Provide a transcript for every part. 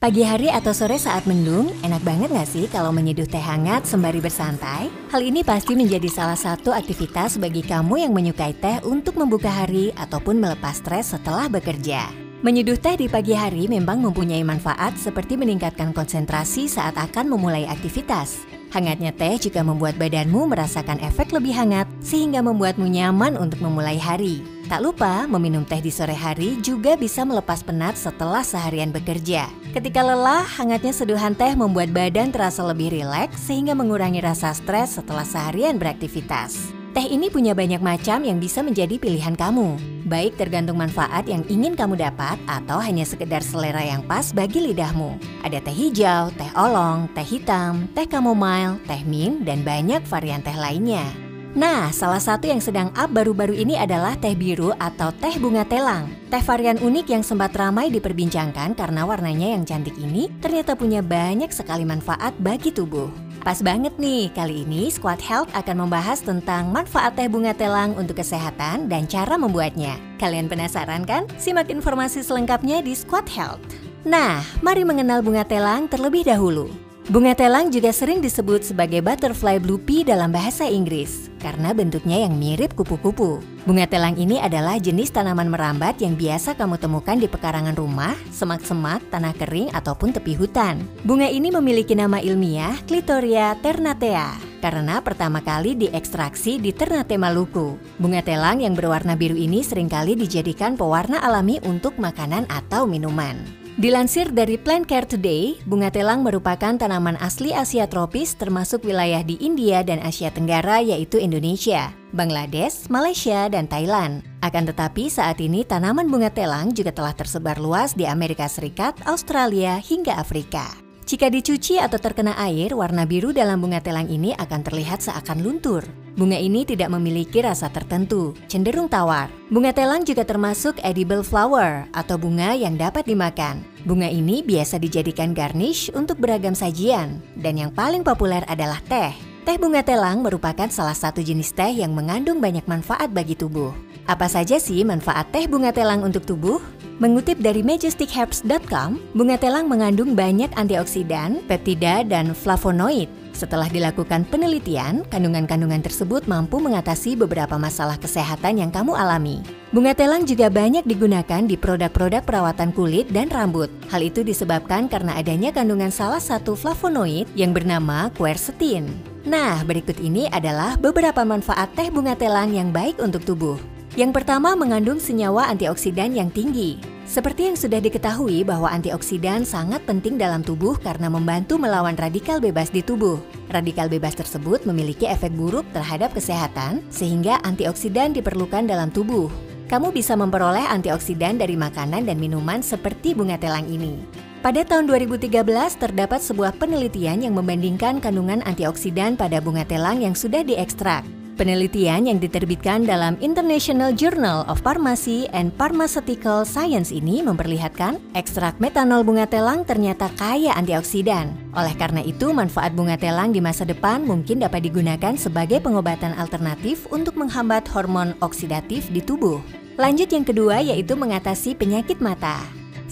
Pagi hari atau sore saat mendung, enak banget gak sih kalau menyeduh teh hangat sembari bersantai? Hal ini pasti menjadi salah satu aktivitas bagi kamu yang menyukai teh untuk membuka hari ataupun melepas stres setelah bekerja. Menyeduh teh di pagi hari memang mempunyai manfaat seperti meningkatkan konsentrasi saat akan memulai aktivitas. Hangatnya teh juga membuat badanmu merasakan efek lebih hangat sehingga membuatmu nyaman untuk memulai hari. Tak lupa, meminum teh di sore hari juga bisa melepas penat setelah seharian bekerja. Ketika lelah, hangatnya seduhan teh membuat badan terasa lebih rileks sehingga mengurangi rasa stres setelah seharian beraktivitas. Teh ini punya banyak macam yang bisa menjadi pilihan kamu. Baik tergantung manfaat yang ingin kamu dapat atau hanya sekedar selera yang pas bagi lidahmu. Ada teh hijau, teh olong, teh hitam, teh chamomile, teh mint, dan banyak varian teh lainnya. Nah, salah satu yang sedang up baru-baru ini adalah teh biru atau teh bunga telang. Teh varian unik yang sempat ramai diperbincangkan karena warnanya yang cantik ini ternyata punya banyak sekali manfaat bagi tubuh. Pas banget nih, kali ini Squad Health akan membahas tentang manfaat teh bunga telang untuk kesehatan dan cara membuatnya. Kalian penasaran kan? Simak informasi selengkapnya di Squad Health. Nah, mari mengenal bunga telang terlebih dahulu. Bunga telang juga sering disebut sebagai butterfly blue pea dalam bahasa Inggris karena bentuknya yang mirip kupu-kupu. Bunga telang ini adalah jenis tanaman merambat yang biasa kamu temukan di pekarangan rumah, semak-semak, tanah kering, ataupun tepi hutan. Bunga ini memiliki nama ilmiah Clitoria ternatea karena pertama kali diekstraksi di Ternate Maluku. Bunga telang yang berwarna biru ini sering kali dijadikan pewarna alami untuk makanan atau minuman. Dilansir dari Plant Care Today, bunga telang merupakan tanaman asli Asia tropis termasuk wilayah di India dan Asia Tenggara yaitu Indonesia, Bangladesh, Malaysia, dan Thailand. Akan tetapi saat ini tanaman bunga telang juga telah tersebar luas di Amerika Serikat, Australia, hingga Afrika. Jika dicuci atau terkena air, warna biru dalam bunga telang ini akan terlihat seakan luntur. Bunga ini tidak memiliki rasa tertentu, cenderung tawar. Bunga telang juga termasuk edible flower atau bunga yang dapat dimakan. Bunga ini biasa dijadikan garnish untuk beragam sajian, dan yang paling populer adalah teh. Teh bunga telang merupakan salah satu jenis teh yang mengandung banyak manfaat bagi tubuh. Apa saja sih manfaat teh bunga telang untuk tubuh? Mengutip dari majesticherbs.com, bunga telang mengandung banyak antioksidan, peptida, dan flavonoid. Setelah dilakukan penelitian, kandungan-kandungan tersebut mampu mengatasi beberapa masalah kesehatan yang kamu alami. Bunga telang juga banyak digunakan di produk-produk perawatan kulit dan rambut. Hal itu disebabkan karena adanya kandungan salah satu flavonoid yang bernama quercetin. Nah, berikut ini adalah beberapa manfaat teh bunga telang yang baik untuk tubuh. Yang pertama mengandung senyawa antioksidan yang tinggi. Seperti yang sudah diketahui bahwa antioksidan sangat penting dalam tubuh karena membantu melawan radikal bebas di tubuh. Radikal bebas tersebut memiliki efek buruk terhadap kesehatan sehingga antioksidan diperlukan dalam tubuh. Kamu bisa memperoleh antioksidan dari makanan dan minuman seperti bunga telang ini. Pada tahun 2013 terdapat sebuah penelitian yang membandingkan kandungan antioksidan pada bunga telang yang sudah diekstrak Penelitian yang diterbitkan dalam International Journal of Pharmacy and Pharmaceutical Science ini memperlihatkan ekstrak metanol bunga telang ternyata kaya antioksidan. Oleh karena itu, manfaat bunga telang di masa depan mungkin dapat digunakan sebagai pengobatan alternatif untuk menghambat hormon oksidatif di tubuh. Lanjut yang kedua yaitu mengatasi penyakit mata.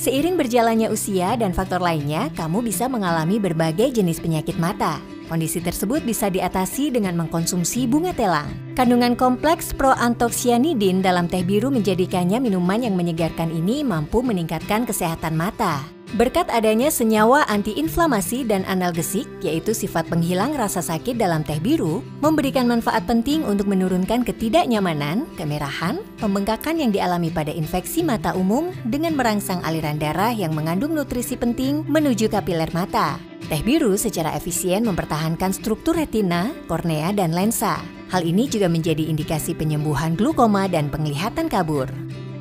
Seiring berjalannya usia dan faktor lainnya, kamu bisa mengalami berbagai jenis penyakit mata. Kondisi tersebut bisa diatasi dengan mengkonsumsi bunga telang. Kandungan kompleks proantoksianidin dalam teh biru menjadikannya minuman yang menyegarkan ini mampu meningkatkan kesehatan mata. Berkat adanya senyawa antiinflamasi dan analgesik, yaitu sifat penghilang rasa sakit dalam teh biru, memberikan manfaat penting untuk menurunkan ketidaknyamanan, kemerahan, pembengkakan yang dialami pada infeksi mata umum dengan merangsang aliran darah yang mengandung nutrisi penting menuju kapiler mata. Teh biru secara efisien mempertahankan struktur retina, kornea, dan lensa. Hal ini juga menjadi indikasi penyembuhan glukoma dan penglihatan kabur.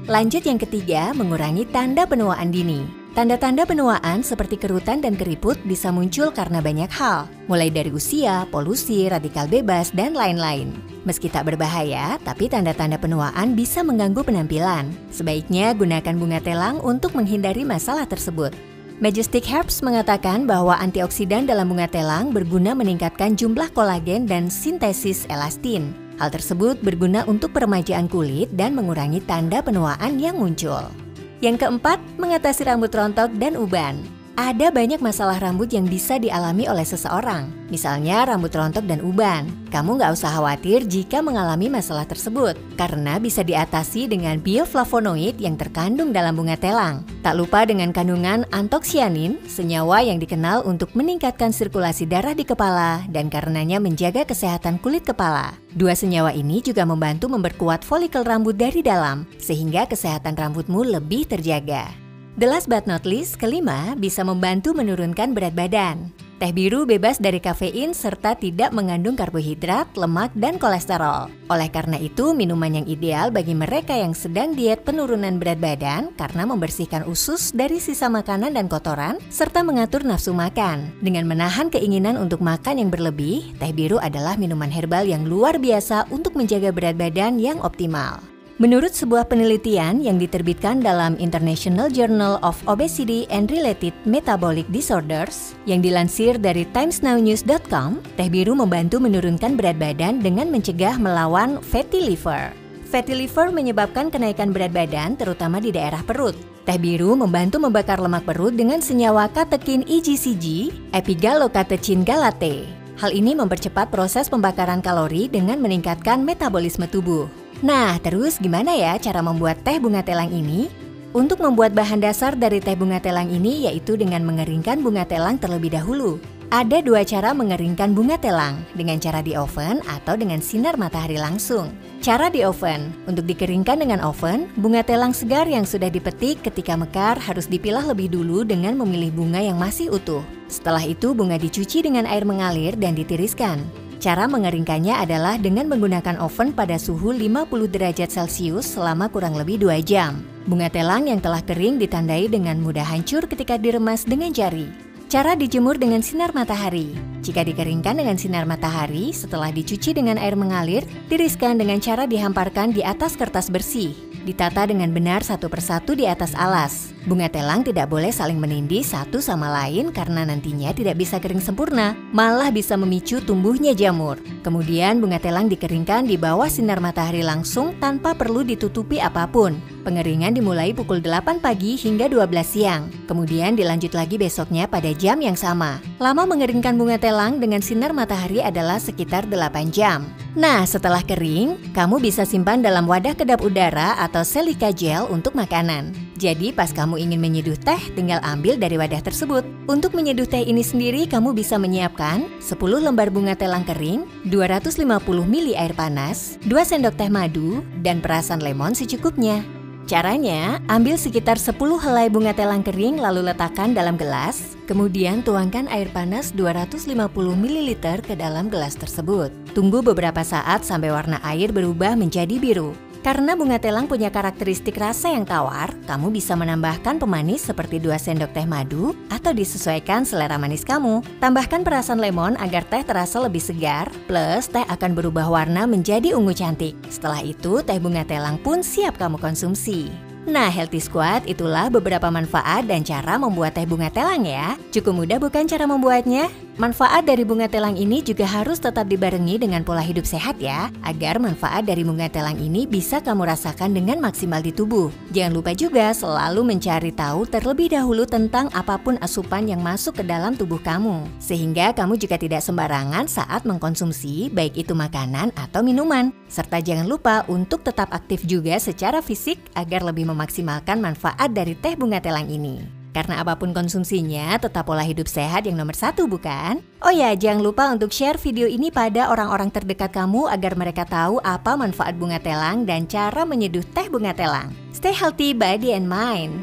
Lanjut yang ketiga, mengurangi tanda penuaan dini. Tanda-tanda penuaan seperti kerutan dan keriput bisa muncul karena banyak hal, mulai dari usia, polusi, radikal bebas, dan lain-lain. Meski tak berbahaya, tapi tanda-tanda penuaan bisa mengganggu penampilan. Sebaiknya gunakan bunga telang untuk menghindari masalah tersebut. Majestic Herbs mengatakan bahwa antioksidan dalam bunga telang berguna meningkatkan jumlah kolagen dan sintesis elastin. Hal tersebut berguna untuk peremajaan kulit dan mengurangi tanda penuaan yang muncul. Yang keempat, mengatasi rambut rontok dan uban. Ada banyak masalah rambut yang bisa dialami oleh seseorang, misalnya rambut rontok dan uban. Kamu nggak usah khawatir jika mengalami masalah tersebut, karena bisa diatasi dengan bioflavonoid yang terkandung dalam bunga telang. Tak lupa dengan kandungan antoksianin, senyawa yang dikenal untuk meningkatkan sirkulasi darah di kepala dan karenanya menjaga kesehatan kulit kepala. Dua senyawa ini juga membantu memperkuat folikel rambut dari dalam, sehingga kesehatan rambutmu lebih terjaga. The last but not least, kelima, bisa membantu menurunkan berat badan. Teh biru bebas dari kafein serta tidak mengandung karbohidrat, lemak, dan kolesterol. Oleh karena itu, minuman yang ideal bagi mereka yang sedang diet penurunan berat badan karena membersihkan usus dari sisa makanan dan kotoran, serta mengatur nafsu makan. Dengan menahan keinginan untuk makan yang berlebih, teh biru adalah minuman herbal yang luar biasa untuk menjaga berat badan yang optimal. Menurut sebuah penelitian yang diterbitkan dalam International Journal of Obesity and Related Metabolic Disorders yang dilansir dari timesnownews.com, teh biru membantu menurunkan berat badan dengan mencegah melawan fatty liver. Fatty liver menyebabkan kenaikan berat badan terutama di daerah perut. Teh biru membantu membakar lemak perut dengan senyawa katekin EGCG, epigallocatechin galate. Hal ini mempercepat proses pembakaran kalori dengan meningkatkan metabolisme tubuh. Nah, terus gimana ya cara membuat teh bunga telang ini? Untuk membuat bahan dasar dari teh bunga telang ini yaitu dengan mengeringkan bunga telang terlebih dahulu. Ada dua cara mengeringkan bunga telang, dengan cara di oven atau dengan sinar matahari langsung. Cara di oven, untuk dikeringkan dengan oven, bunga telang segar yang sudah dipetik ketika mekar harus dipilah lebih dulu dengan memilih bunga yang masih utuh. Setelah itu bunga dicuci dengan air mengalir dan ditiriskan. Cara mengeringkannya adalah dengan menggunakan oven pada suhu 50 derajat Celcius selama kurang lebih 2 jam. Bunga telang yang telah kering ditandai dengan mudah hancur ketika diremas dengan jari. Cara dijemur dengan sinar matahari. Jika dikeringkan dengan sinar matahari, setelah dicuci dengan air mengalir, tiriskan dengan cara dihamparkan di atas kertas bersih. Ditata dengan benar satu persatu di atas alas. Bunga telang tidak boleh saling menindih satu sama lain karena nantinya tidak bisa kering sempurna, malah bisa memicu tumbuhnya jamur. Kemudian bunga telang dikeringkan di bawah sinar matahari langsung tanpa perlu ditutupi apa pun. Pengeringan dimulai pukul 8 pagi hingga 12 siang. Kemudian dilanjut lagi besoknya pada jam yang sama. Lama mengeringkan bunga telang dengan sinar matahari adalah sekitar 8 jam. Nah, setelah kering, kamu bisa simpan dalam wadah kedap udara atau silika gel untuk makanan. Jadi pas kamu ingin menyeduh teh, tinggal ambil dari wadah tersebut. Untuk menyeduh teh ini sendiri, kamu bisa menyiapkan 10 lembar bunga telang kering, 250 ml air panas, 2 sendok teh madu, dan perasan lemon secukupnya. Caranya, ambil sekitar 10 helai bunga telang kering lalu letakkan dalam gelas, kemudian tuangkan air panas 250 ml ke dalam gelas tersebut. Tunggu beberapa saat sampai warna air berubah menjadi biru. Karena bunga telang punya karakteristik rasa yang tawar, kamu bisa menambahkan pemanis seperti 2 sendok teh madu atau disesuaikan selera manis kamu. Tambahkan perasan lemon agar teh terasa lebih segar, plus teh akan berubah warna menjadi ungu cantik. Setelah itu, teh bunga telang pun siap kamu konsumsi. Nah, Healthy Squad itulah beberapa manfaat dan cara membuat teh bunga telang ya. Cukup mudah bukan cara membuatnya? Manfaat dari bunga telang ini juga harus tetap dibarengi dengan pola hidup sehat ya, agar manfaat dari bunga telang ini bisa kamu rasakan dengan maksimal di tubuh. Jangan lupa juga selalu mencari tahu terlebih dahulu tentang apa pun asupan yang masuk ke dalam tubuh kamu, sehingga kamu juga tidak sembarangan saat mengkonsumsi baik itu makanan atau minuman. Serta jangan lupa untuk tetap aktif juga secara fisik agar lebih memaksimalkan manfaat dari teh bunga telang ini. Karena apa pun konsumsinya, tetap pola hidup sehat yang nomor satu bukan? Oh ya, jangan lupa untuk share video ini pada orang-orang terdekat kamu agar mereka tahu apa manfaat bunga telang dan cara menyeduh teh bunga telang. Stay healthy body and mind.